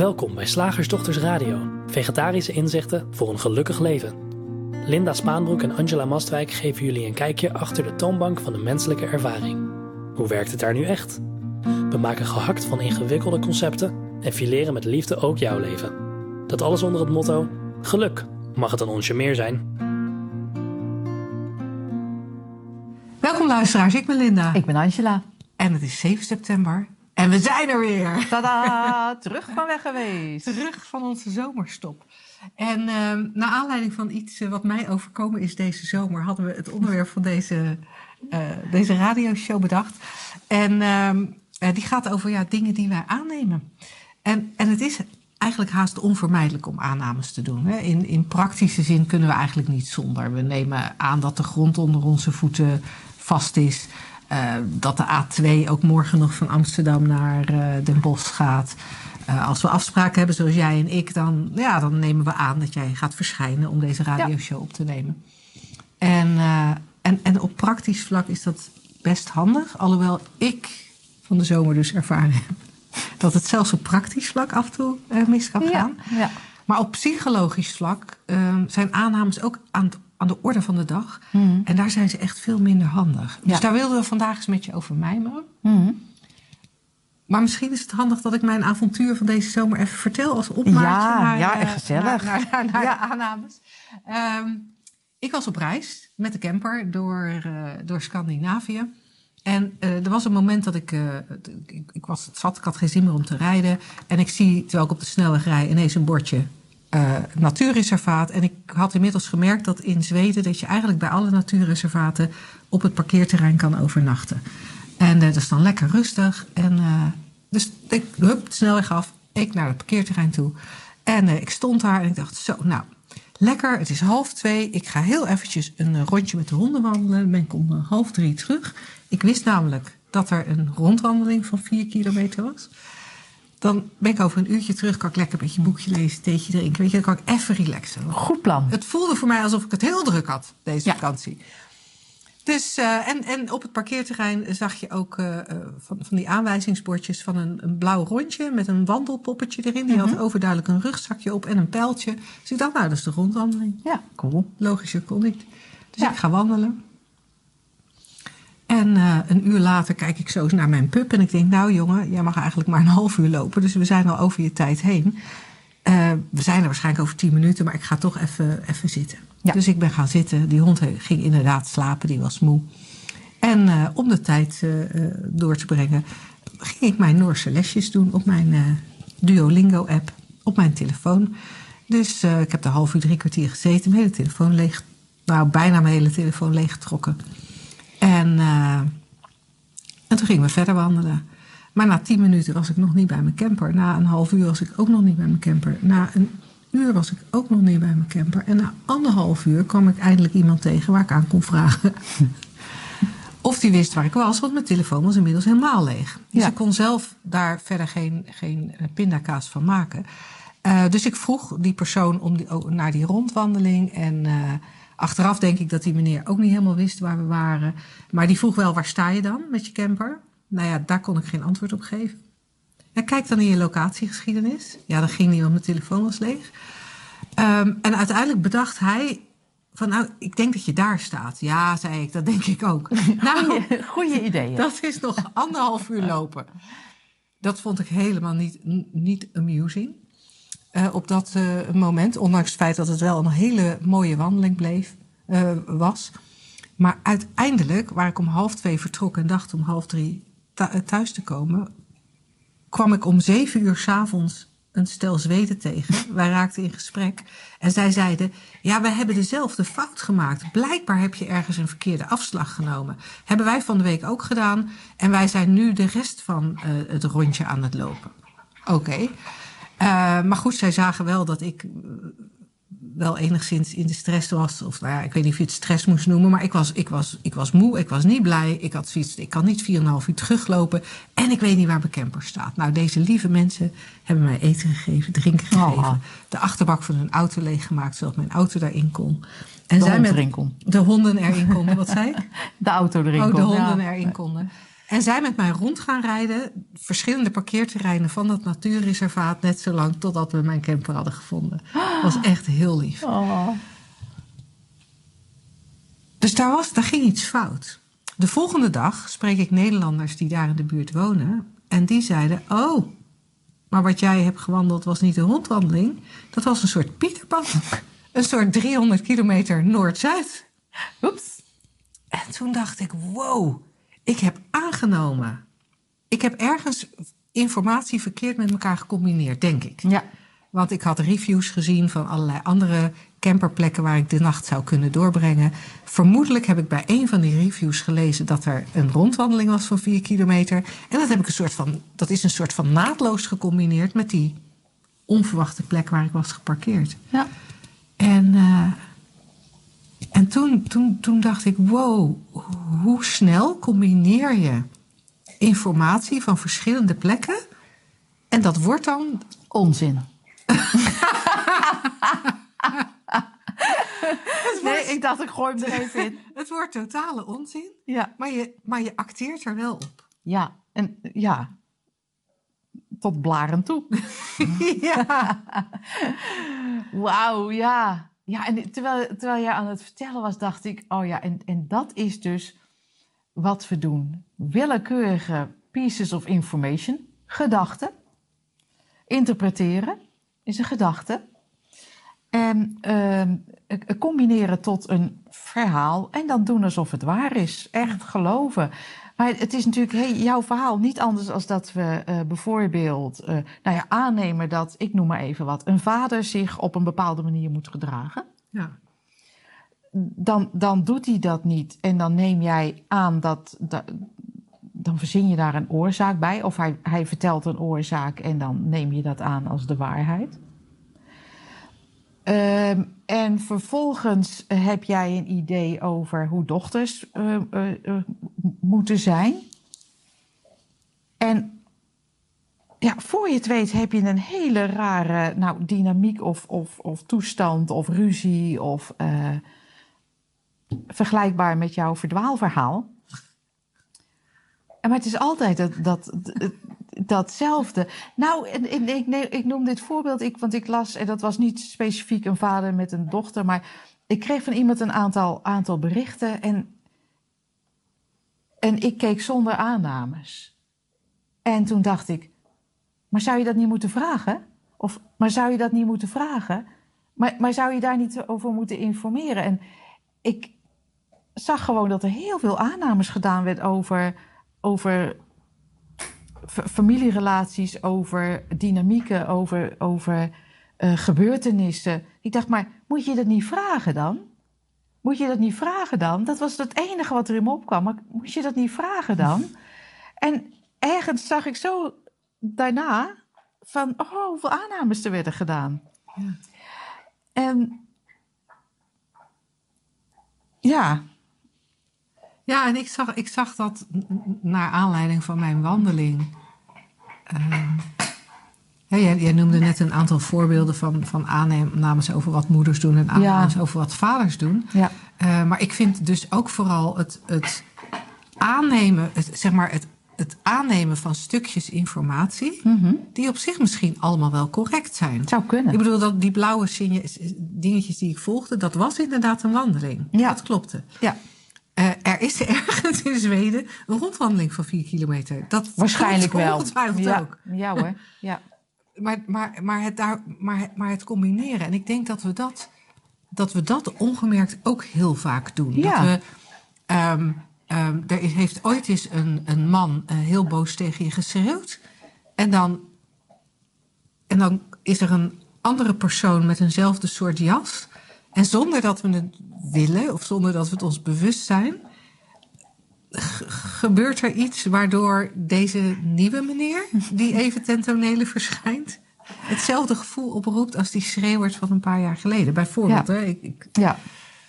Welkom bij Slagersdochters Radio, vegetarische inzichten voor een gelukkig leven. Linda Spaanbroek en Angela Mastwijk geven jullie een kijkje achter de toonbank van de menselijke ervaring. Hoe werkt het daar nu echt? We maken gehakt van ingewikkelde concepten en fileren met liefde ook jouw leven. Dat alles onder het motto: geluk mag het een onsje meer zijn. Welkom luisteraars, ik ben Linda. Ik ben Angela. En het is 7 september. En we zijn er weer. Tada, terug van weg geweest. Terug van onze zomerstop. En uh, naar aanleiding van iets uh, wat mij overkomen is deze zomer, hadden we het onderwerp van deze, uh, deze radioshow bedacht. En ehm, die gaat over ja, dingen die wij aannemen. En, en het is eigenlijk haast onvermijdelijk om aannames te doen. Hè. In, in praktische zin kunnen we eigenlijk niet zonder. We nemen aan dat de grond onder onze voeten vast is. Uh, dat de A2 ook morgen nog van Amsterdam naar uh, Den Bosch gaat. Uh, als we afspraken hebben zoals jij en ik, dan, ja, dan nemen we aan dat jij gaat verschijnen om deze radioshow ja. op te nemen. En, en, en op praktisch vlak is dat best handig. Alhoewel ik van de zomer dus ervaren heb dat het zelfs op praktisch vlak af en toe mis kan gaan. Ja, ja. Maar op psychologisch vlak zijn aannames ook aan het aan de orde van de dag. Mm. En daar zijn ze echt veel minder handig. Dus Ja. daar wilden we vandaag eens met je over mijmeren. Mm. Maar misschien is het handig dat ik mijn avontuur van deze zomer even vertel als opmaatje Ja, naar, ja, eh, echt gezellig. naar, naar, naar Ja. de aannames. Ehm, ik was op reis met de camper door, eh, door Scandinavië. En eh, er was een moment dat ik, eh, ik, ik was zat, ik had geen zin meer om te rijden. En ik zie, terwijl ik op de snelweg rij, ineens een bordje uh, natuurreservaat. En ik had inmiddels gemerkt dat in Zweden dat je eigenlijk bij alle natuurreservaten op het parkeerterrein kan overnachten. En uh, dat is dan lekker rustig. En uh, dus ik hup, snelweg af, ik naar het parkeerterrein toe. En ik stond daar en ik dacht, zo, nou, lekker, het is half twee. Ik ga heel eventjes een rondje met de honden wandelen. Ben ik om half drie terug. Ik wist namelijk dat er een rondwandeling van vier kilometer was. Dan ben ik over een uurtje terug, kan ik lekker een beetje boekje lezen, theetje drinken. Weet je, dan kan ik even relaxen. Goed plan. Het voelde voor mij alsof ik het heel druk had, deze Ja. vakantie. Dus, uh, en, en op het parkeerterrein zag je ook uh, van, van die aanwijzingsbordjes van een, een blauw rondje met een wandelpoppetje erin. Die Mhm. had overduidelijk een rugzakje op en een pijltje. Dus ik dacht, nou, dat is de rondwandeling. Ja, cool. Logischer kon niet. Dus Ja. ik ga wandelen. En uh, een uur later kijk ik zo eens naar mijn pup en ik denk, nou jongen, jij mag eigenlijk maar een half uur lopen. Dus we zijn al over je tijd heen. Uh, we zijn er waarschijnlijk over tien minuten, maar ik ga toch even, even zitten. Ja. Dus ik ben gaan zitten. Die hond ging inderdaad slapen, die was moe. En uh, om de tijd door te brengen, ging ik mijn Noorse lesjes doen op mijn Duolingo-app, op mijn telefoon. Dus ik heb er half uur, drie kwartier gezeten, mijn hele telefoon leeg, nou bijna mijn hele telefoon leeggetrokken. En, uh, en toen gingen we verder wandelen. Maar na tien minuten was ik nog niet bij mijn camper. Na een half uur was ik ook nog niet bij mijn camper. Na een uur was ik ook nog niet bij mijn camper. En na anderhalf uur kwam ik eindelijk iemand tegen waar ik aan kon vragen. of die wist waar ik was, want mijn telefoon was inmiddels helemaal leeg. Dus Ja. ik kon zelf daar verder geen, geen eh, pindakaas van maken. Uh, dus ik vroeg die persoon om die, oh, naar die rondwandeling. En uh, achteraf denk ik dat die meneer ook niet helemaal wist waar we waren. Maar die vroeg wel, waar sta je dan met je camper? Nou ja, daar kon ik geen antwoord op geven. En kijk dan in je locatiegeschiedenis. Ja, dat ging niet, want mijn telefoon was leeg. Um, en uiteindelijk bedacht hij van, nou, ik denk dat je daar staat. Ja, zei ik, dat denk ik ook. nou, goeie ideeën. dat is nog anderhalf uur lopen. Dat vond ik helemaal niet, niet amusing. Uh, op dat uh, moment, ondanks het feit dat het wel een hele mooie wandeling bleef, uh, was. Maar uiteindelijk, waar ik om half twee vertrok en dacht om half drie thuis te komen, kwam ik om zeven uur s'avonds een stel Zweden tegen. Wij raakten in gesprek. En zij zeiden: Ja, we hebben dezelfde fout gemaakt. Blijkbaar heb je ergens een verkeerde afslag genomen. Hebben wij van de week ook gedaan. En wij zijn nu de rest van uh, het rondje aan het lopen. Oké. Okay. Uh, maar goed, zij zagen wel dat ik uh, wel enigszins in de stress was. Of nou ja, ik weet niet of je het stress moest noemen. Maar ik was, ik was, ik was moe, ik was niet blij. Ik had zoiets, ik kan niet 4,5 uur teruglopen. En ik weet niet waar mijn camper staat. Nou, deze lieve mensen hebben mij eten gegeven, drinken gegeven. Oh. De achterbak van hun auto leeggemaakt, zodat mijn auto daarin kon. En de zij met erin kon. de honden erin konden. Wat zei ik? De auto erin oh, de honden ja. erin konden. En zij met mij rond gaan rijden, verschillende parkeerterreinen van dat natuurreservaat, net zo lang totdat we mijn camper hadden gevonden. Dat was echt heel lief. Oh. Dus daar, was, daar ging iets fout. De volgende dag spreek ik Nederlanders die daar in de buurt wonen. En die zeiden: Oh, maar wat jij hebt gewandeld was niet een rondwandeling. Dat was een soort Pieterpad. Een soort 300 kilometer Noord-Zuid. Oeps. En toen dacht ik: Wow, ik heb aangenomen. Ik heb ergens informatie verkeerd met elkaar gecombineerd, denk ik. Ja. Want ik had reviews gezien van allerlei andere camperplekken waar ik de nacht zou kunnen doorbrengen. Vermoedelijk heb ik bij een van die reviews gelezen dat er een rondwandeling was van 4 kilometer. En dat, heb ik een soort van, dat is een soort van naadloos gecombineerd met die onverwachte plek waar ik was geparkeerd. Ja. En, eh, en toen, toen, toen dacht ik: wow, hoe snel combineer je informatie van verschillende plekken? En dat wordt dan Onzin. nee, ik dacht ik gooi hem er even in. Het wordt totale onzin, Ja. maar je, maar je acteert er wel op. Ja. En ja. Tot blaren toe. ja. Wauw, ja. Ja, en terwijl, terwijl jij aan het vertellen was, dacht ik, oh ja, en, en dat is dus wat we doen. Willekeurige pieces of information, gedachten, interpreteren is een gedachte. En ehm, eh, combineren tot een verhaal en dan doen alsof het waar is. Echt geloven. Maar het is natuurlijk hey, jouw verhaal niet anders dan dat we eh, bijvoorbeeld eh, nou ja, aannemen dat, ik noem maar even wat, een vader zich op een bepaalde manier moet gedragen. ja. Dan, dan doet hij dat niet. En dan neem jij aan dat, dat dan verzin je daar een oorzaak bij. Of hij, hij vertelt een oorzaak en dan neem je dat aan als de waarheid. Ehm, en vervolgens heb jij een idee over hoe dochters eh, eh, eh, moeten zijn. En ja, voor je het weet heb je een hele rare nou, dynamiek of, of, of toestand of ruzie of vergelijkbaar met jouw verdwaalverhaal. Maar het is altijd dat, dat- datzelfde. Nou, en, ik, nee, ik noem dit voorbeeld, ik, want ik las, en dat was niet specifiek een vader met een dochter, maar ik kreeg van iemand een aantal, aantal berichten en, en ik keek zonder aannames. En toen dacht ik, maar zou je dat niet moeten vragen? Of, maar zou je dat niet moeten vragen? Maar, maar zou je daar niet over moeten informeren? En ik zag gewoon dat er heel veel aannames gedaan werd over, over familierelaties, over dynamieken, over, over eh, gebeurtenissen. Ik dacht, maar moet je dat niet vragen dan? Moet je dat niet vragen dan? Dat was het enige wat er in me opkwam. Maar moet je dat niet vragen dan? En ergens zag ik zo daarna van, oh, hoeveel aannames er werden gedaan. Ja. En ja, Ja, en ik zag, ik zag dat naar aanleiding van mijn wandeling. Jij, jij noemde net een aantal voorbeelden van, van aannames over wat moeders doen en aannames over wat vaders doen. ja, Eh, maar ik vind dus ook vooral het, het aannemen, het, zeg maar het, het aannemen van stukjes informatie, mhm. die op zich misschien allemaal wel correct zijn. zou kunnen. Ik bedoel, dat die blauwe dingetjes die ik volgde, dat was inderdaad een wandeling. Ja. Dat klopte. Ja, Eh, er is ergens in Zweden een rondwandeling van 4 kilometer. Dat waarschijnlijk wel. Ongetwijfeld ja, ook. ja hoor, ja. Maar, maar, maar, het daar, maar, maar het combineren. En ik denk dat we dat, dat, we dat ongemerkt ook heel vaak doen. Ja. Dat we, ehm, er is- heeft ooit eens een, een man eh, heel boos tegen je geschreeuwd. En dan, en dan is er een andere persoon met eenzelfde soort jas. En zonder dat we het willen of zonder dat we het ons bewust zijn, gebeurt er iets waardoor deze nieuwe meneer, die even ten tonele verschijnt, hetzelfde gevoel oproept als die schreeuwers van een paar jaar geleden. Bijvoorbeeld, Ja. hè? Ik, ik, Ja,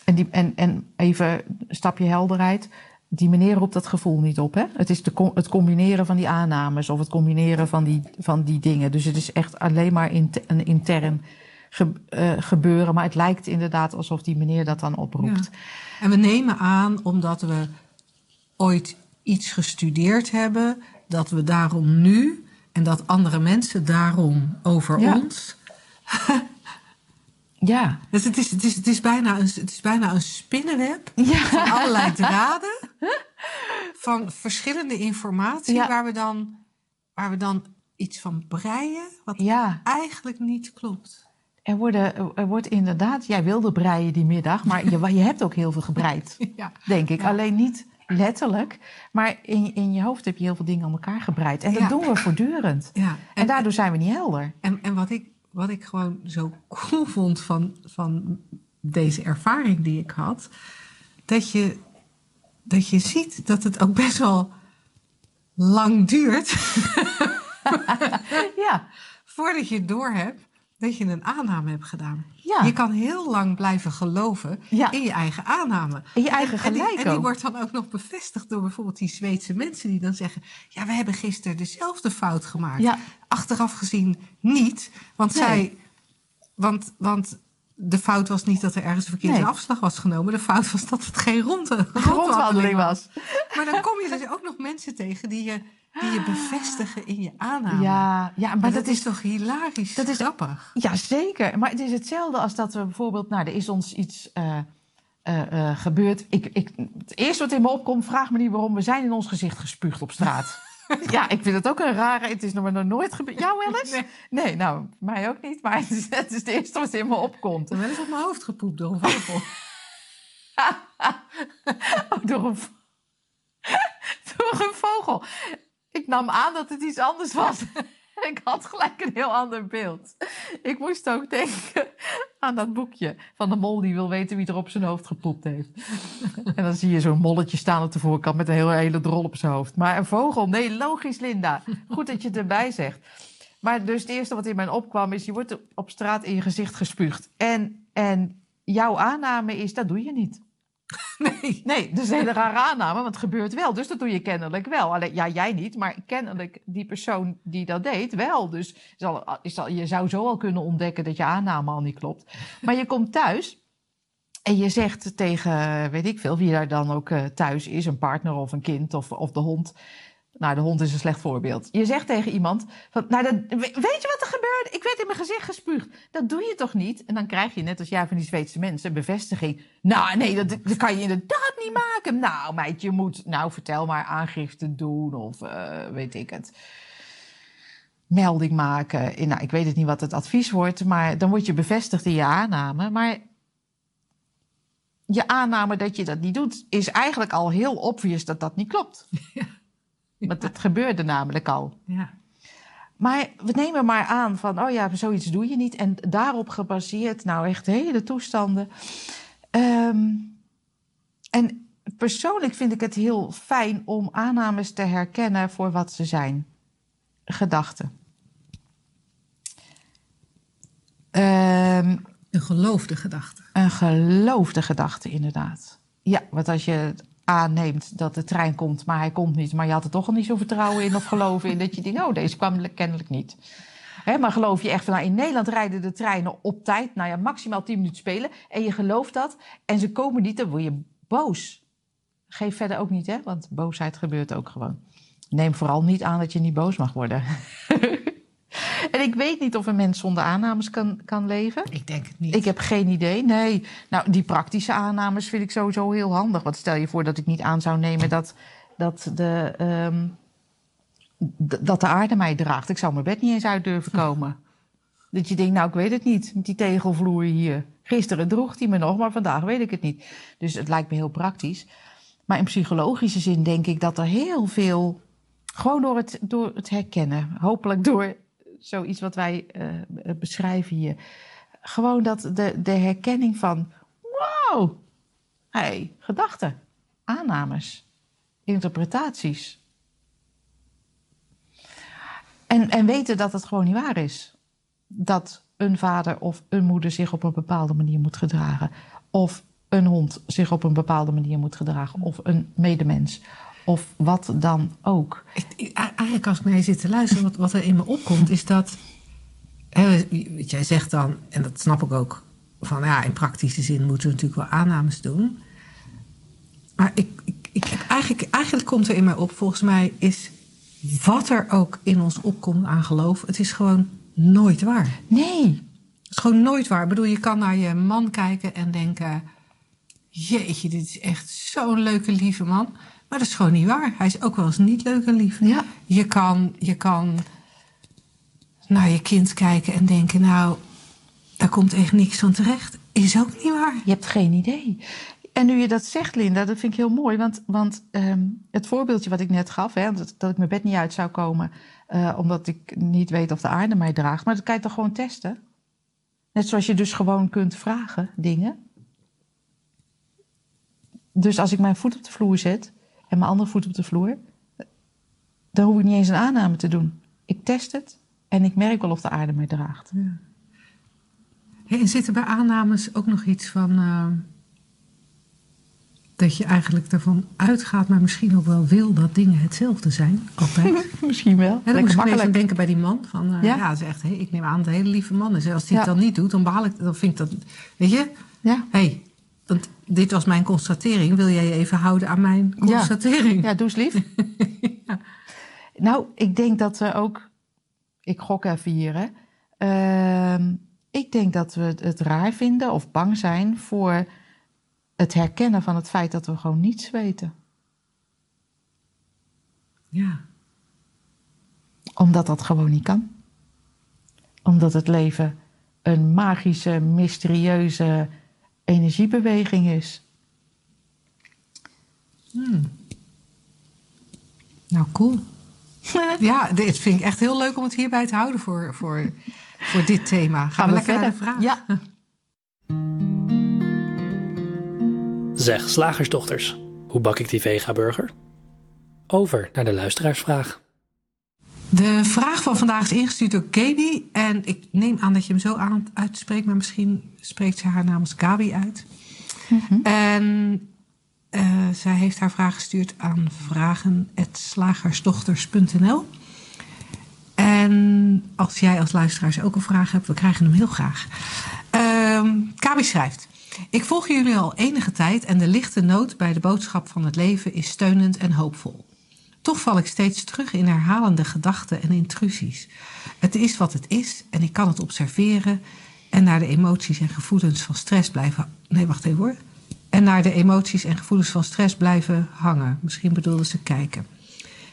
en, die, en, en even een stapje helderheid. Die meneer roept dat gevoel niet op. Hè? Het is de, het combineren van die aannames of het combineren van die, van die dingen. Dus het is echt alleen maar int- een intern ge- eh, gebeuren. Maar het lijkt inderdaad alsof die meneer dat dan oproept. En we nemen aan, omdat we ooit iets gestudeerd hebben, dat we daarom nu en dat andere mensen daarom over Ja. ons. Ja. Dus het is, het, is, het, is bijna een, het is bijna een spinnenweb Ja. van allerlei draden van verschillende informatie Ja. waar, we dan, waar we dan iets van breien wat Ja. eigenlijk niet klopt. Er, worden, er wordt inderdaad, jij wilde breien die middag, maar je, je hebt ook heel veel gebreid, Ja. denk ik. Ja. Alleen niet letterlijk, maar in, in je hoofd heb je heel veel dingen aan elkaar gebreid. En dat Ja. doen we voortdurend. Ja. En daardoor zijn we niet helder. En, en wat, ik, wat ik gewoon zo cool vond van, van deze ervaring die ik had, dat je, dat je ziet dat het ook best wel lang duurt Ja, voordat je doorhebt dat je een aanname hebt gedaan. Ja. Je kan heel lang blijven geloven Ja. in je eigen aanname. In je eigen En- en die- gelijk En die, wordt dan ook nog bevestigd door bijvoorbeeld die Zweedse mensen die dan zeggen: Ja, we hebben gisteren dezelfde fout gemaakt. Ja. Achteraf gezien niet, want Nee. zij. Want, want de fout was niet dat er ergens een verkeerde Nee. afslag was genomen. De fout was dat het geen ronde, rondwandeling was. Maar dan kom je dus ook nog mensen tegen die je, die je bevestigen in je aanname. Ja, ja maar Maar dat, dat is is toch hilarisch dat is- grappig? Ja, zeker. Maar het is hetzelfde als dat we bijvoorbeeld... Nou, er is ons iets eh, eh, eh, gebeurd. Ik, ik, het eerste wat in me opkomt, vraag me niet waarom. We zijn in ons gezicht gespuugd op straat. ja, ik vind het ook een rare... Het is nog maar nooit gebeurd. Jou wel eens? Nee. Nee, nou, mij ook niet. Maar het is, het is het eerste wat in me opkomt. Wel eens op mijn hoofd gepoept door een vogel. Oh, door, een, door een vogel. Ik nam aan dat het iets anders was. Ik had gelijk een heel ander beeld. Ik moest ook denken aan dat boekje van de mol die wil weten wie er op zijn hoofd gepoept heeft. En dan zie je zo'n molletje staan op de voorkant met een hele, hele drol op zijn hoofd. Maar een vogel, nee, logisch Linda. Goed dat je het erbij zegt. Maar dus het eerste wat in mij opkwam is, je wordt op straat in je gezicht gespuugd. En, en jouw aanname is, dat doe je niet. Nee. Nee, is een hele rare aanname, want het gebeurt wel. Dus dat doe je kennelijk wel. Alleen, ja, jij niet, maar kennelijk die persoon die dat deed wel. Dus is al, is al, je zou zo al kunnen ontdekken dat je aanname al niet klopt. Maar je komt thuis en je zegt tegen, weet ik veel, wie daar dan ook eh, thuis is, een partner of een kind of, of de hond. Nou, de hond is een slecht voorbeeld. Je zegt tegen iemand, van, nou, dat, we- weet je wat er gebeurt? Ik werd in mijn gezicht gespuugd. Dat doe je toch niet? En dan krijg je, net als jij van die Zweedse mensen, een bevestiging. Nou, nee, dat, kan je inderdaad niet maken. Nou, meid, je moet, nou, vertel maar, aangifte doen of eh, weet ik het. Melding maken. Nou, ik weet het niet wat het advies wordt, maar dan word je bevestigd in je aanname. Maar je aanname dat je dat niet doet, is eigenlijk al heel obvious dat dat niet klopt. Want het gebeurde namelijk al. Ja. Maar we nemen maar aan van, oh ja, zoiets doe je niet. En daarop gebaseerd, nou echt hele toestanden. Ehm, en persoonlijk vind ik het heel fijn om aannames te herkennen voor wat ze zijn. Gedachten. Ehm, Een geloofde gedachte. een geloofde gedachte, inderdaad. Ja, want als je aanneemt dat de trein komt, maar hij komt niet, maar je had er toch al niet zo vertrouwen in of geloven in dat je denkt, oh, deze kwam kennelijk niet. Maar geloof je echt van, nou, in Nederland rijden de treinen op tijd, nou ja, maximaal 10 minuten spelen, en je gelooft dat, en ze komen niet, dan word je boos. Geef verder ook niet, hè, want boosheid gebeurt ook gewoon. Neem vooral niet aan dat je niet boos mag worden. en ik weet niet of een mens zonder aannames kan, kan leven. Ik denk het niet. Ik heb geen idee. Nee. Nou, die praktische aannames vind ik sowieso heel handig. Want stel je voor dat ik niet aan zou nemen dat, dat, de, ehm, dat de aarde mij draagt. Ik zou mijn bed niet eens uit durven komen. Dat je denkt, nou, ik weet het niet. Met die tegelvloer hier. Gisteren droeg die me nog, maar vandaag weet ik het niet. Dus het lijkt me heel praktisch. Maar in psychologische zin denk ik dat er heel veel. Gewoon door het, door het herkennen. Hopelijk door zoiets wat wij eh, beschrijven hier gewoon dat de, de herkenning van wow, hey, gedachten, aannames, interpretaties. En, en weten dat het gewoon niet waar is. Dat een vader of een moeder zich op een bepaalde manier moet gedragen. Of een hond zich op een bepaalde manier moet gedragen. Of een medemens. Of wat dan ook. Ik- eigenlijk als ik naar je zit te luisteren, wat, wat er in me opkomt, is dat. Hè, wat jij zegt dan, en dat snap ik ook, van ja, in praktische zin moeten we natuurlijk wel aannames doen. Maar ik, ik, ik heb eigenlijk, eigenlijk komt er in mij op, volgens mij is wat er ook in ons opkomt aan geloof, het is gewoon nooit waar. Nee. Het is gewoon nooit waar. Ik bedoel, je kan naar je man kijken en denken: Jeetje, dit is echt zo'n leuke, lieve man. Maar dat is gewoon niet waar. Hij is ook wel eens niet leuk en lief. Ja. Je kan, je kan naar je kind kijken en denken: Nou, daar komt echt niks van terecht. Is ook niet waar. Je hebt geen idee. En nu je dat zegt, Linda, dat vind ik heel mooi. Want, want ehm, het voorbeeldje wat ik net gaf, hè, dat, dat ik mijn bed niet uit zou komen. eh, omdat ik niet weet of de aarde mij draagt. Maar dat kan je toch gewoon testen? Net zoals je dus gewoon kunt vragen dingen. Dus als ik mijn voet op de vloer zet en mijn andere voet op de vloer, dan hoef ik niet eens een aanname te doen. Ik test het en ik merk wel of de aarde mij draagt. Hey, en zit er bij aannames ook nog iets van. eh, dat je eigenlijk ervan uitgaat, maar misschien ook wel wil dat dingen hetzelfde zijn. Altijd. Misschien wel. Ja, dan moest ik even denken bij die man. Van, eh, Ja. ja, het is echt, hey, ik neem aan dat het een hele lieve man is. En als hij het Ja. dan niet doet, dan behaal ik dan vind ik dat. Weet je, Ja. hey, want dit was mijn constatering. Wil jij je even houden aan mijn Ja. constatering? Ja, doe eens lief. Nou, ik denk dat we ook... Ik gok even hier, hè. Ehm, ik denk dat we het raar vinden of bang zijn voor het herkennen van het feit dat we gewoon niets weten. Ja. Omdat dat gewoon niet kan. Omdat het leven een magische, mysterieuze energiebeweging is. Nou, cool. ja, dit vind ik echt heel leuk om het hierbij te houden voor, voor, voor dit thema. Gaan, we lekker naar de vraag? Ja. Zeg, slagersdochters, hoe bak ik die vega-burger? Over naar de luisteraarsvraag. De vraag van vandaag is ingestuurd door Gaby. En ik neem aan dat je hem zo aan uitspreekt, maar misschien spreekt ze haar namens Gabi uit. En eh, zij heeft haar vraag gestuurd aan vragen.slagersdochters.nl. En als jij als luisteraars ook een vraag hebt, we krijgen hem heel graag. Kabi schrijft. Ik volg jullie al enige tijd en de lichte noot bij de boodschap van het leven is steunend en hoopvol. Toch val ik steeds terug in herhalende gedachten en intrusies. Het is wat het is en ik kan het observeren en naar de emoties en gevoelens van stress blijven. Nee, wacht even hoor. En naar de emoties en gevoelens van stress blijven hangen. Misschien bedoelden ze kijken.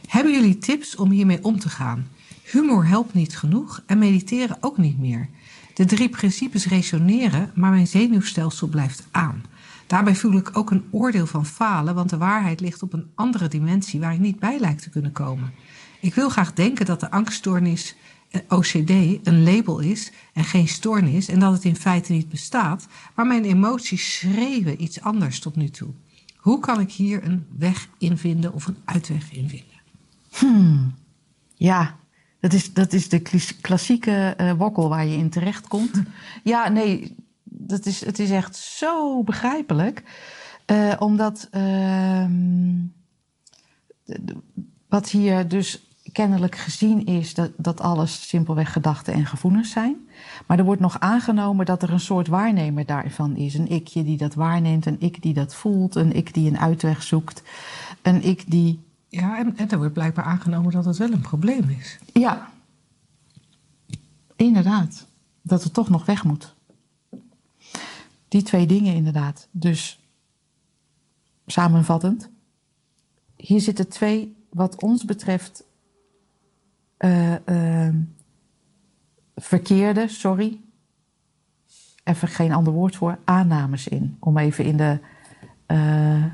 Hebben jullie tips om hiermee om te gaan? Humor helpt niet genoeg en mediteren ook niet meer. De drie principes resoneren, maar mijn zenuwstelsel blijft aan. Daarbij voel ik ook een oordeel van falen, want de waarheid ligt op een andere dimensie waar ik niet bij lijkt te kunnen komen. Ik wil graag denken dat de angststoornis eh, OCD een label is en geen stoornis en dat het in feite niet bestaat, maar mijn emoties schreeuwen iets anders tot nu toe. Hoe kan ik hier een weg in vinden of een uitweg in vinden? Ja, dat is, dat is de klas- klassieke eh, wokkel waar je in terechtkomt. Ja, nee, dat is, het is echt zo begrijpelijk. Eh, omdat ehm, wat hier dus kennelijk gezien is, dat, dat alles simpelweg gedachten en gevoelens zijn. Maar er wordt nog aangenomen dat er een soort waarnemer daarvan is. Een ikje die dat waarneemt, een ik die dat voelt, een ik die een uitweg zoekt, een ik die Ja, en, en er wordt blijkbaar aangenomen dat het wel een probleem is. Ja, inderdaad. Dat het toch nog weg moet. Die twee dingen inderdaad. Dus samenvattend. Hier zitten twee, wat ons betreft, eh, eh, verkeerde, sorry. Even geen ander woord voor, aannames in. Om even in de, eh,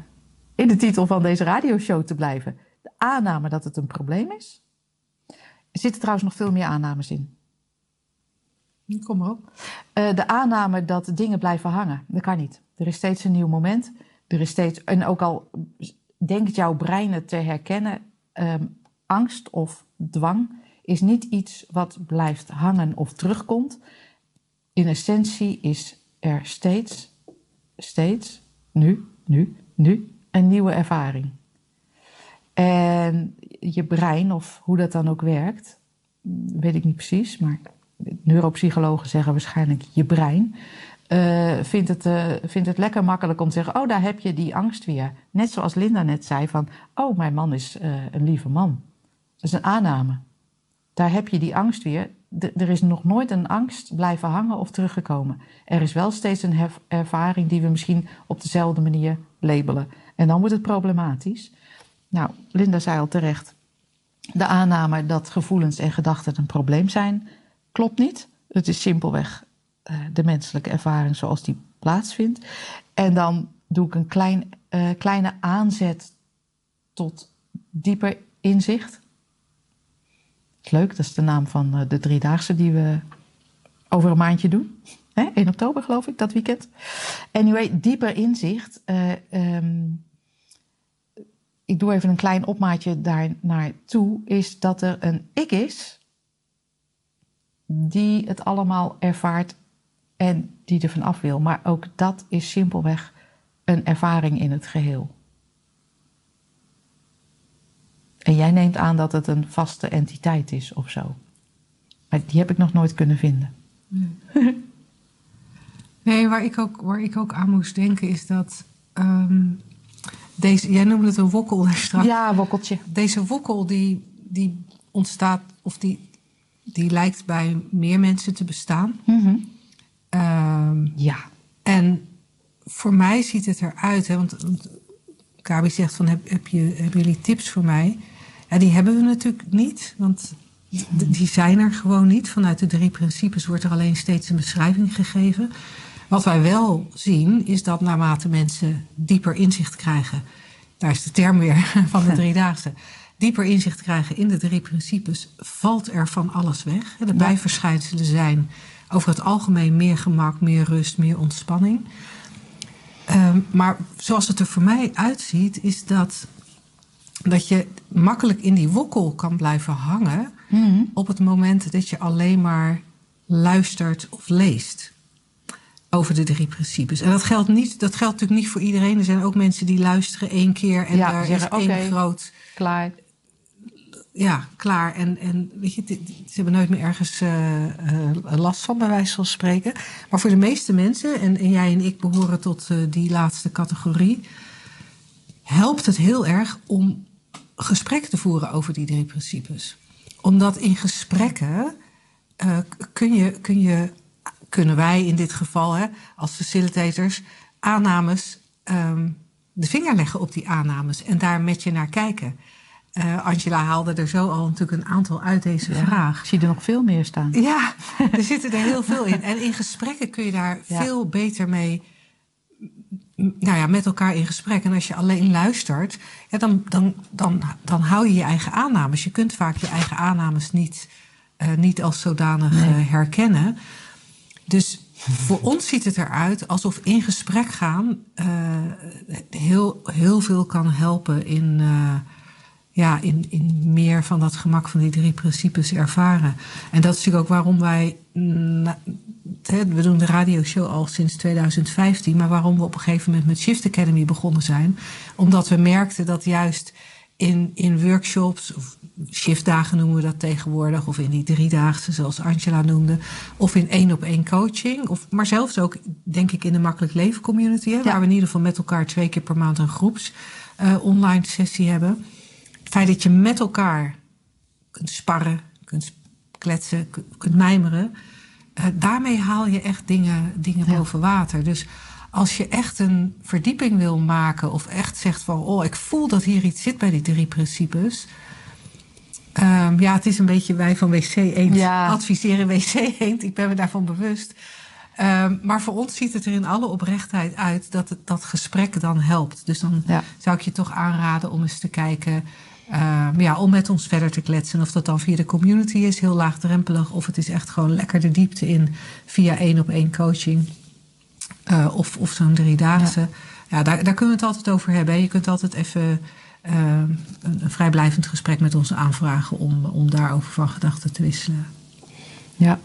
in de titel van deze radioshow te blijven. De aanname dat het een probleem is. Er zitten trouwens nog veel meer aannames in. Kom maar op. Eh, de aanname dat dingen blijven hangen, dat kan niet. Er is steeds een nieuw moment. Er is steeds, en ook al denkt jouw brein het te herkennen, ehm, angst of dwang is niet iets wat blijft hangen of terugkomt. In essentie is er steeds, steeds, nu, nu, nu, een nieuwe ervaring. En je brein, of hoe dat dan ook werkt, weet ik niet precies, maar neuropsychologen zeggen waarschijnlijk je brein, uh, vindt, het, uh, vindt het lekker makkelijk om te zeggen: Oh, daar heb je die angst weer. Net zoals Linda net zei: van, Oh, mijn man is uh, een lieve man. Dat is een aanname. Daar heb je die angst weer. Er is nog nooit een angst blijven hangen of teruggekomen. Er is wel steeds een ervaring die we misschien op dezelfde manier labelen. En dan wordt het problematisch. Nou, Linda zei al terecht: de aanname dat gevoelens en gedachten een probleem zijn, klopt niet. Het is simpelweg uh, de menselijke ervaring zoals die plaatsvindt. En dan doe ik een klein, uh, kleine aanzet tot dieper inzicht. Leuk, dat is de naam van uh, de driedaagse die we over een maandje doen. Hè? In oktober geloof ik, dat weekend. Anyway, dieper inzicht. Um, ik doe even een klein opmaatje daar naartoe. Is dat er een ik is die het allemaal ervaart en die er vanaf wil. Maar ook dat is simpelweg een ervaring in het geheel. En jij neemt aan dat het een vaste entiteit is of zo. Maar die heb ik nog nooit kunnen vinden. Nee, nee waar, ik ook, waar ik ook aan moest denken is dat. Um, deze, jij noemde het een wokkel daar straks. Ja, wokkeltje. Deze wokkel die, die ontstaat, of die, die lijkt bij meer mensen te bestaan. Mm -hmm. Um, ja. En voor mij ziet het eruit, hè, want, Gabi zegt van heb, heb je, hebben jullie tips voor mij? Ja, die hebben we natuurlijk niet, want die zijn er gewoon niet. Vanuit de drie principes wordt er alleen steeds een beschrijving gegeven. Wat wij wel zien, is dat naarmate mensen dieper inzicht krijgen, daar is de term weer van de driedaagse, dieper inzicht krijgen in de drie principes, valt er van alles weg. De bijverschijnselen zijn over het algemeen meer gemak, meer rust, meer ontspanning. Um, maar zoals het er voor mij uitziet, is dat, dat je makkelijk in die wokkel kan blijven hangen mm -hmm. op het moment dat je alleen maar luistert of leest over de drie principes. En dat geldt, niet, dat geldt natuurlijk niet voor iedereen. Er zijn ook mensen die luisteren één keer en ja, daar zeggen, is één okay, groot... Klaar. Ja, klaar. En, en weet je, ze hebben nooit meer ergens uh, uh, last van, bij wijze van spreken. Maar voor de meeste mensen, en, en jij en ik behoren tot uh, die laatste categorie, helpt het heel erg om gesprek te voeren over die drie principes. Omdat in gesprekken kun je, kun je kunnen wij in dit geval hè, als facilitators aannames, um, de vinger leggen op die aannames en daar met je naar kijken. Uh, Angela haalde er zo al natuurlijk een aantal uit deze ja, vraag. Ik zie er nog veel meer staan. Ja, er zitten er heel veel in. En in gesprekken kun je daar ja. veel beter mee, nou ja, met elkaar in gesprek. En als je alleen luistert, ja, dan, dan, dan, dan hou je je eigen aannames. Je kunt vaak je eigen aannames niet, uh, niet als zodanig nee. uh, herkennen. Dus voor ons ziet het eruit alsof in gesprek gaan heel, heel veel kan helpen in, ja, in, in meer van dat gemak van die drie principes ervaren. En dat is natuurlijk ook waarom wij. Na, we doen de radioshow al sinds 2015, maar waarom we op een gegeven moment met Shift Academy begonnen zijn. Omdat we merkten dat juist in, in workshops, of shiftdagen noemen we dat tegenwoordig, of in die driedaagse zoals Angela noemde, of in één op één coaching, of, maar zelfs ook denk ik in de Makkelijk Leven community, hè, ja. waar we in ieder geval met elkaar twee keer per maand een groeps uh, online sessie hebben. Feit dat je met elkaar kunt sparren, kunt kletsen, kunt mijmeren, uh, daarmee haal je echt dingen, dingen ja. boven water. Dus als je echt een verdieping wil maken of echt zegt van, oh, ik voel dat hier iets zit bij die drie principes. Um, ja, het is een beetje wij van WC Eend ja. adviseren WC Eend. Ik ben me daarvan bewust. Um, maar voor ons ziet het er in alle oprechtheid uit dat het, dat gesprek dan helpt. Dus dan ja. zou ik je toch aanraden om eens te kijken. Um, ja, om met ons verder te kletsen. Of dat dan via de community is, heel laagdrempelig. Of het is echt gewoon lekker de diepte in via één op één coaching. Uh, of, of zo'n driedaagse. Ja, ja daar, daar kunnen we het altijd over hebben. Je kunt altijd even uh, een, een vrijblijvend gesprek met ons aanvragen om, om daarover van gedachten te wisselen. Ja,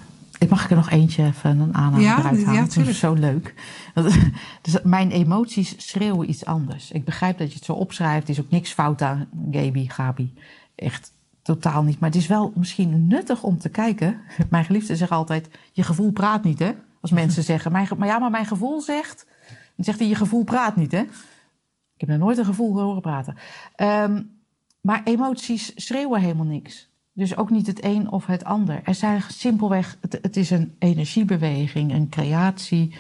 mag ik er nog eentje even een aanname ja, eruit halen? Ja, dat is zo leuk. Dus mijn emoties schreeuwen iets anders. Ik begrijp dat je het zo opschrijft. Er is ook niks fout aan, Gaby, Gabi. Echt totaal niet. Maar het is wel misschien nuttig om te kijken. Mijn geliefde zegt altijd, je gevoel praat niet, hè? Als mensen zeggen, mijn, maar ja, maar mijn gevoel zegt... Dan zegt hij, je gevoel praat niet, hè? Ik heb nog nooit een gevoel horen praten. Ehm, maar emoties schreeuwen helemaal niks. Dus ook niet het een of het ander. Er zijn simpelweg, het, het is een energiebeweging, een creatie.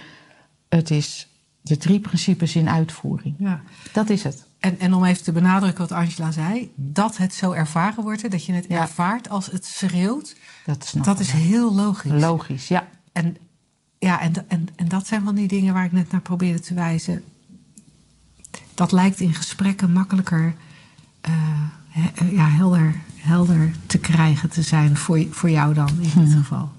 Het is de drie principes in uitvoering. Ja. Dat is het. En, en om even te benadrukken wat Angela zei, dat het zo ervaren wordt, dat je het Ja. ervaart als het schreeuwt, Dat, snap dat is heel logisch. logisch, ja. En, ja, en, en, en dat zijn van die dingen waar ik net naar probeerde te wijzen. Dat lijkt in gesprekken makkelijker eh, ja, helder, helder te krijgen te zijn voor, voor jou dan in dit geval.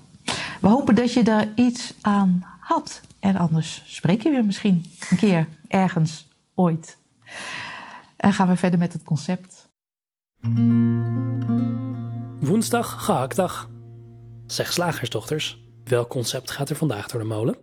We hopen dat je er iets aan had. En anders spreken we misschien een keer ergens ooit. En gaan we verder met het concept. Woensdag, gehaktdag. Zeg slagersdochters, welk concept gaat er vandaag door de molen?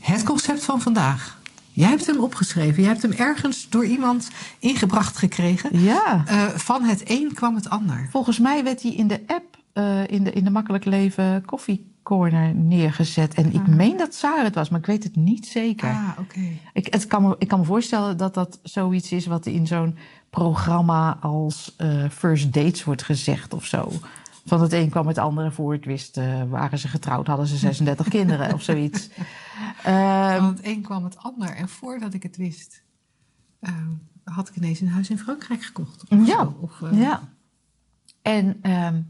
Het concept van vandaag. Jij hebt hem opgeschreven. Jij hebt hem ergens door iemand ingebracht gekregen. Ja. Eh, van het een kwam het ander. Volgens mij werd hij in de app, eh, in, de, in de Makkelijk Leven Coffee Corner neergezet. En ik meen dat Sarah het was, maar ik weet het niet zeker. Ah, oké. Ik, het kan me, ik kan me voorstellen dat dat zoiets is wat in zo'n programma als eh, First Dates wordt gezegd of zo. Van het een kwam het andere voor het wist, waren ze getrouwd, hadden ze 36 kinderen of zoiets. Ehm, Van het een kwam het ander. En voordat ik het wist, eh, had ik ineens een huis in Frankrijk gekocht. Of Ja. zo. Of, eh, Ja. En ehm,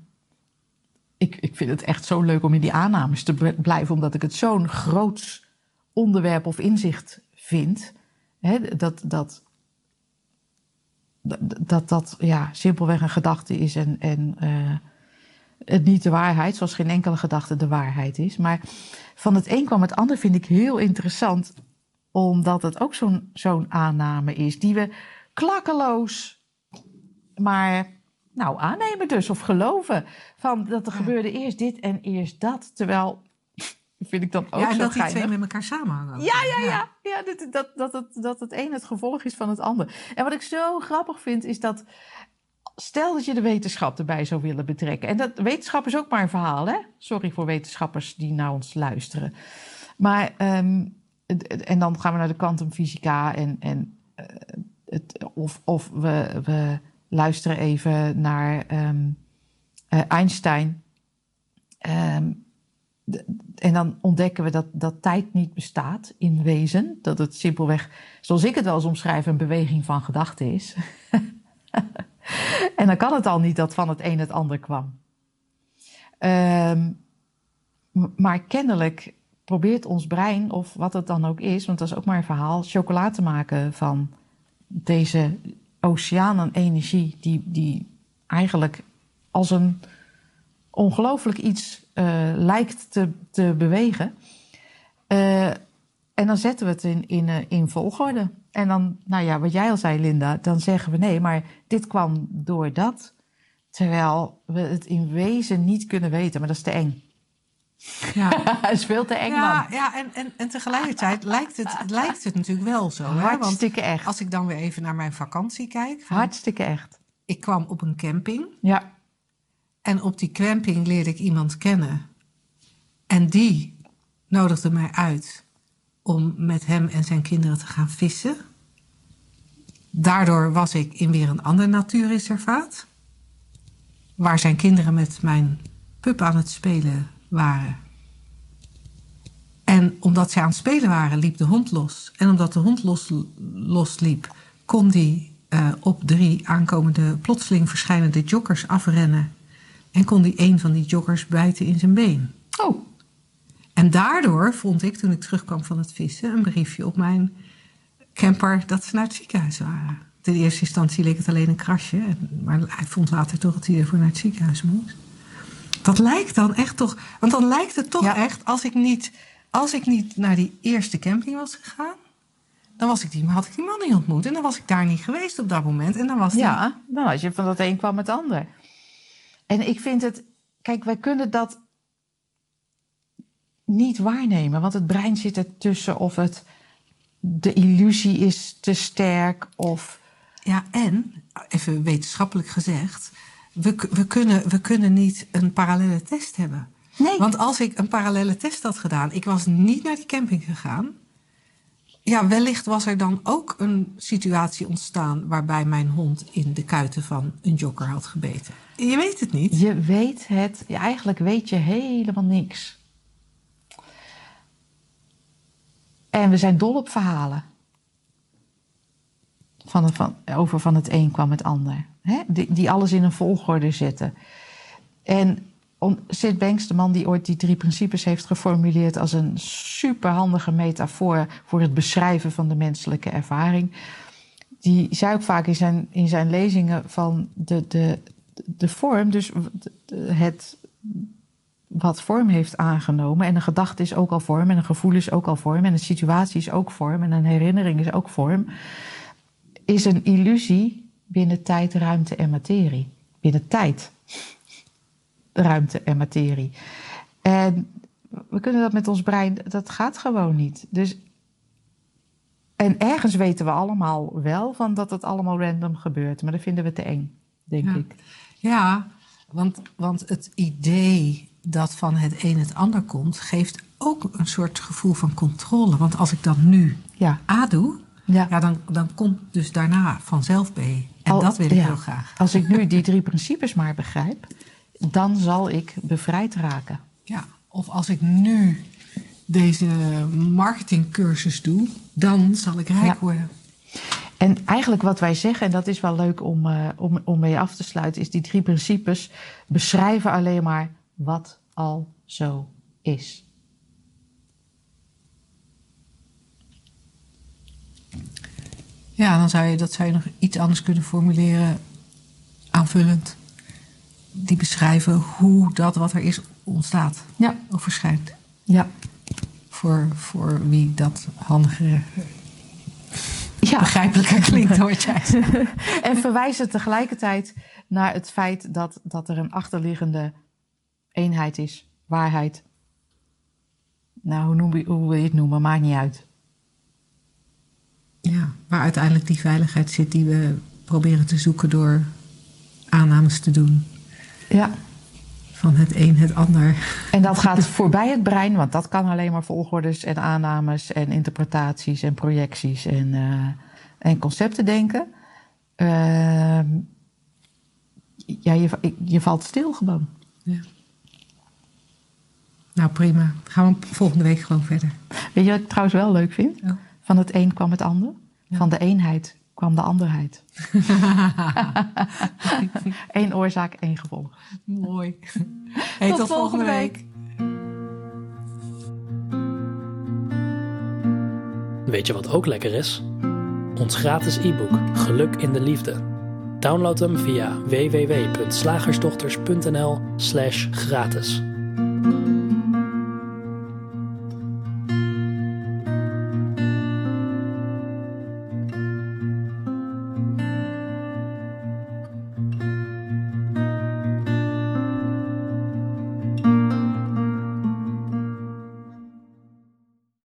ik, ik vind het echt zo leuk om in die aannames te blijven, omdat ik het zo'n groot onderwerp of inzicht vind. Hè, dat, dat, dat, dat dat ja, simpelweg een gedachte is en, en eh, het niet de waarheid, zoals geen enkele gedachte de waarheid is. Maar van het een kwam het ander vind ik heel interessant, omdat het ook zo'n zo'n aanname is die we klakkeloos maar nou aannemen dus of geloven van dat er gebeurde eerst dit en eerst dat, terwijl vind ik dan ook ja, en dat die geinig. twee met elkaar samenhangen. Ja, ja, ja. ja dat, dat, dat, het, dat het een het gevolg is van het ander. En wat ik zo grappig vind, is dat. Stel dat je de wetenschap erbij zou willen betrekken. En dat wetenschap is ook maar een verhaal, hè? Sorry voor wetenschappers die naar ons luisteren. Maar, ehm, en dan gaan we naar de kwantumfysica. En, en, eh, of of we, we luisteren even naar ehm, eh, Einstein. Ehm, en dan ontdekken we dat, dat tijd niet bestaat in wezen. Dat het simpelweg, zoals ik het wel eens omschrijf, een beweging van gedachten is. en dan kan het al niet dat van het een het ander kwam. Ehm, maar kennelijk probeert ons brein, of wat het dan ook is, want dat is ook maar een verhaal, chocola te maken van deze oceanen energie, die, die eigenlijk als een ongelooflijk iets eh, lijkt te, te bewegen. Eh, en dan zetten we het in, in, eh, in volgorde. En dan, nou ja, wat jij al zei, Linda, dan zeggen we nee, maar dit kwam door dat. Terwijl we het in wezen niet kunnen weten, maar dat is te eng. Ja. Het is veel te eng, Ja, man. ja en, en, en tegelijkertijd lijkt het, lijkt het natuurlijk wel zo. Hè? Want Hartstikke echt. als ik dan weer even naar mijn vakantie kijk. van- Hartstikke echt. Ik kwam op een camping. Ja. En op die camping leerde ik iemand kennen. En die nodigde mij uit om met hem en zijn kinderen te gaan vissen. Daardoor was ik in weer een ander natuurreservaat. Waar zijn kinderen met mijn pup aan het spelen waren. En omdat zij aan het spelen waren, liep de hond los. En omdat de hond los, losliep, kon die eh, op drie aankomende plotseling verschijnende joggers afrennen. En kon die een van die joggers bijten in zijn been. Oh, En daardoor vond ik, toen ik terugkwam van het vissen, een briefje op mijn camper dat ze naar het ziekenhuis waren. In eerste instantie leek het alleen een krasje, maar hij vond later toch dat hij ervoor naar het ziekenhuis moest. Dat lijkt dan echt toch, want dan lijkt het toch Ja. echt, als ik, niet, als ik niet naar die eerste camping was gegaan, dan was ik die, had ik die man niet ontmoet. En dan was ik daar niet geweest op dat moment. En dan was die, Ja, dan als je van dat een kwam het ander. En ik vind het, kijk, wij kunnen dat niet waarnemen, want het brein zit ertussen of het, de illusie is te sterk of. Ja, en, even wetenschappelijk gezegd, we, we, kunnen, we kunnen niet een parallele test hebben. Nee. Want als ik een parallele test had gedaan, ik was niet naar die camping gegaan. Ja, wellicht was er dan ook een situatie ontstaan waarbij mijn hond in de kuiten van een jogger had gebeten. Je weet het niet. Je weet het, ja, eigenlijk weet je helemaal niks. En we zijn dol op verhalen. Van van, over van het een kwam het ander. Hè? Die, die alles in een volgorde zetten. En om, Sid Banks, de man die ooit die drie principes heeft geformuleerd als een superhandige metafoor voor het beschrijven van de menselijke ervaring. Die zei ook vaak in zijn, in zijn lezingen van de, de, de vorm, dus het wat vorm heeft aangenomen. En een gedachte is ook al vorm, en een gevoel is ook al vorm, en een situatie is ook vorm, en een herinnering is ook vorm. Is een illusie binnen tijd, ruimte en materie. Binnen tijd, ruimte en materie. En we kunnen dat met ons brein, dat gaat gewoon niet. Dus, en ergens weten we allemaal wel van dat het allemaal random gebeurt, maar dat vinden we te eng, denk Ja. ik. Ja, want, want het idee dat van het een het ander komt, geeft ook een soort gevoel van controle. Want als ik dan nu Ja, A doe, ja. ja, dan, dan komt dus daarna vanzelf B. En Al- dat wil ik ja. heel graag. Als ik nu die drie principes maar begrijp, dan zal ik bevrijd raken. Ja, of als ik nu deze marketingcursus doe, dan zal ik rijk Ja. worden. En eigenlijk wat wij zeggen, en dat is wel leuk om, eh, om, om mee af te sluiten, is die drie principes beschrijven alleen maar wat al zo is. Ja, dan zou je dat zou je nog iets anders kunnen formuleren, aanvullend. Die beschrijven hoe dat wat er is ontstaat Ja, of verschijnt. ja. Voor, voor wie dat handiger, ja. begrijpelijker klinkt, hoort jij. En verwijzen tegelijkertijd naar het feit dat, dat er een achterliggende eenheid is, waarheid. Nou, hoe, noem je, hoe wil je het noemen? Maakt niet uit. Ja, waar uiteindelijk die veiligheid zit die we proberen te zoeken door aannames te doen. Ja. Van het een het ander. En dat gaat voorbij het brein, want dat kan alleen maar volgordes en aannames en interpretaties en projecties en, eh, en concepten denken. Ehm, ja, je, je valt stil gewoon. Ja. Nou, prima. Gaan we volgende week gewoon verder. Weet je wat ik trouwens wel leuk vind? Ja. Van het een kwam het ander. Van de eenheid kwam de anderheid. Eén oorzaak, één gevolg. Mooi. Hey, tot, volgende week. Weet je wat ook lekker is? Ons gratis e-book Geluk in de Liefde. Download hem via www.slagersdochters.nl/gratis.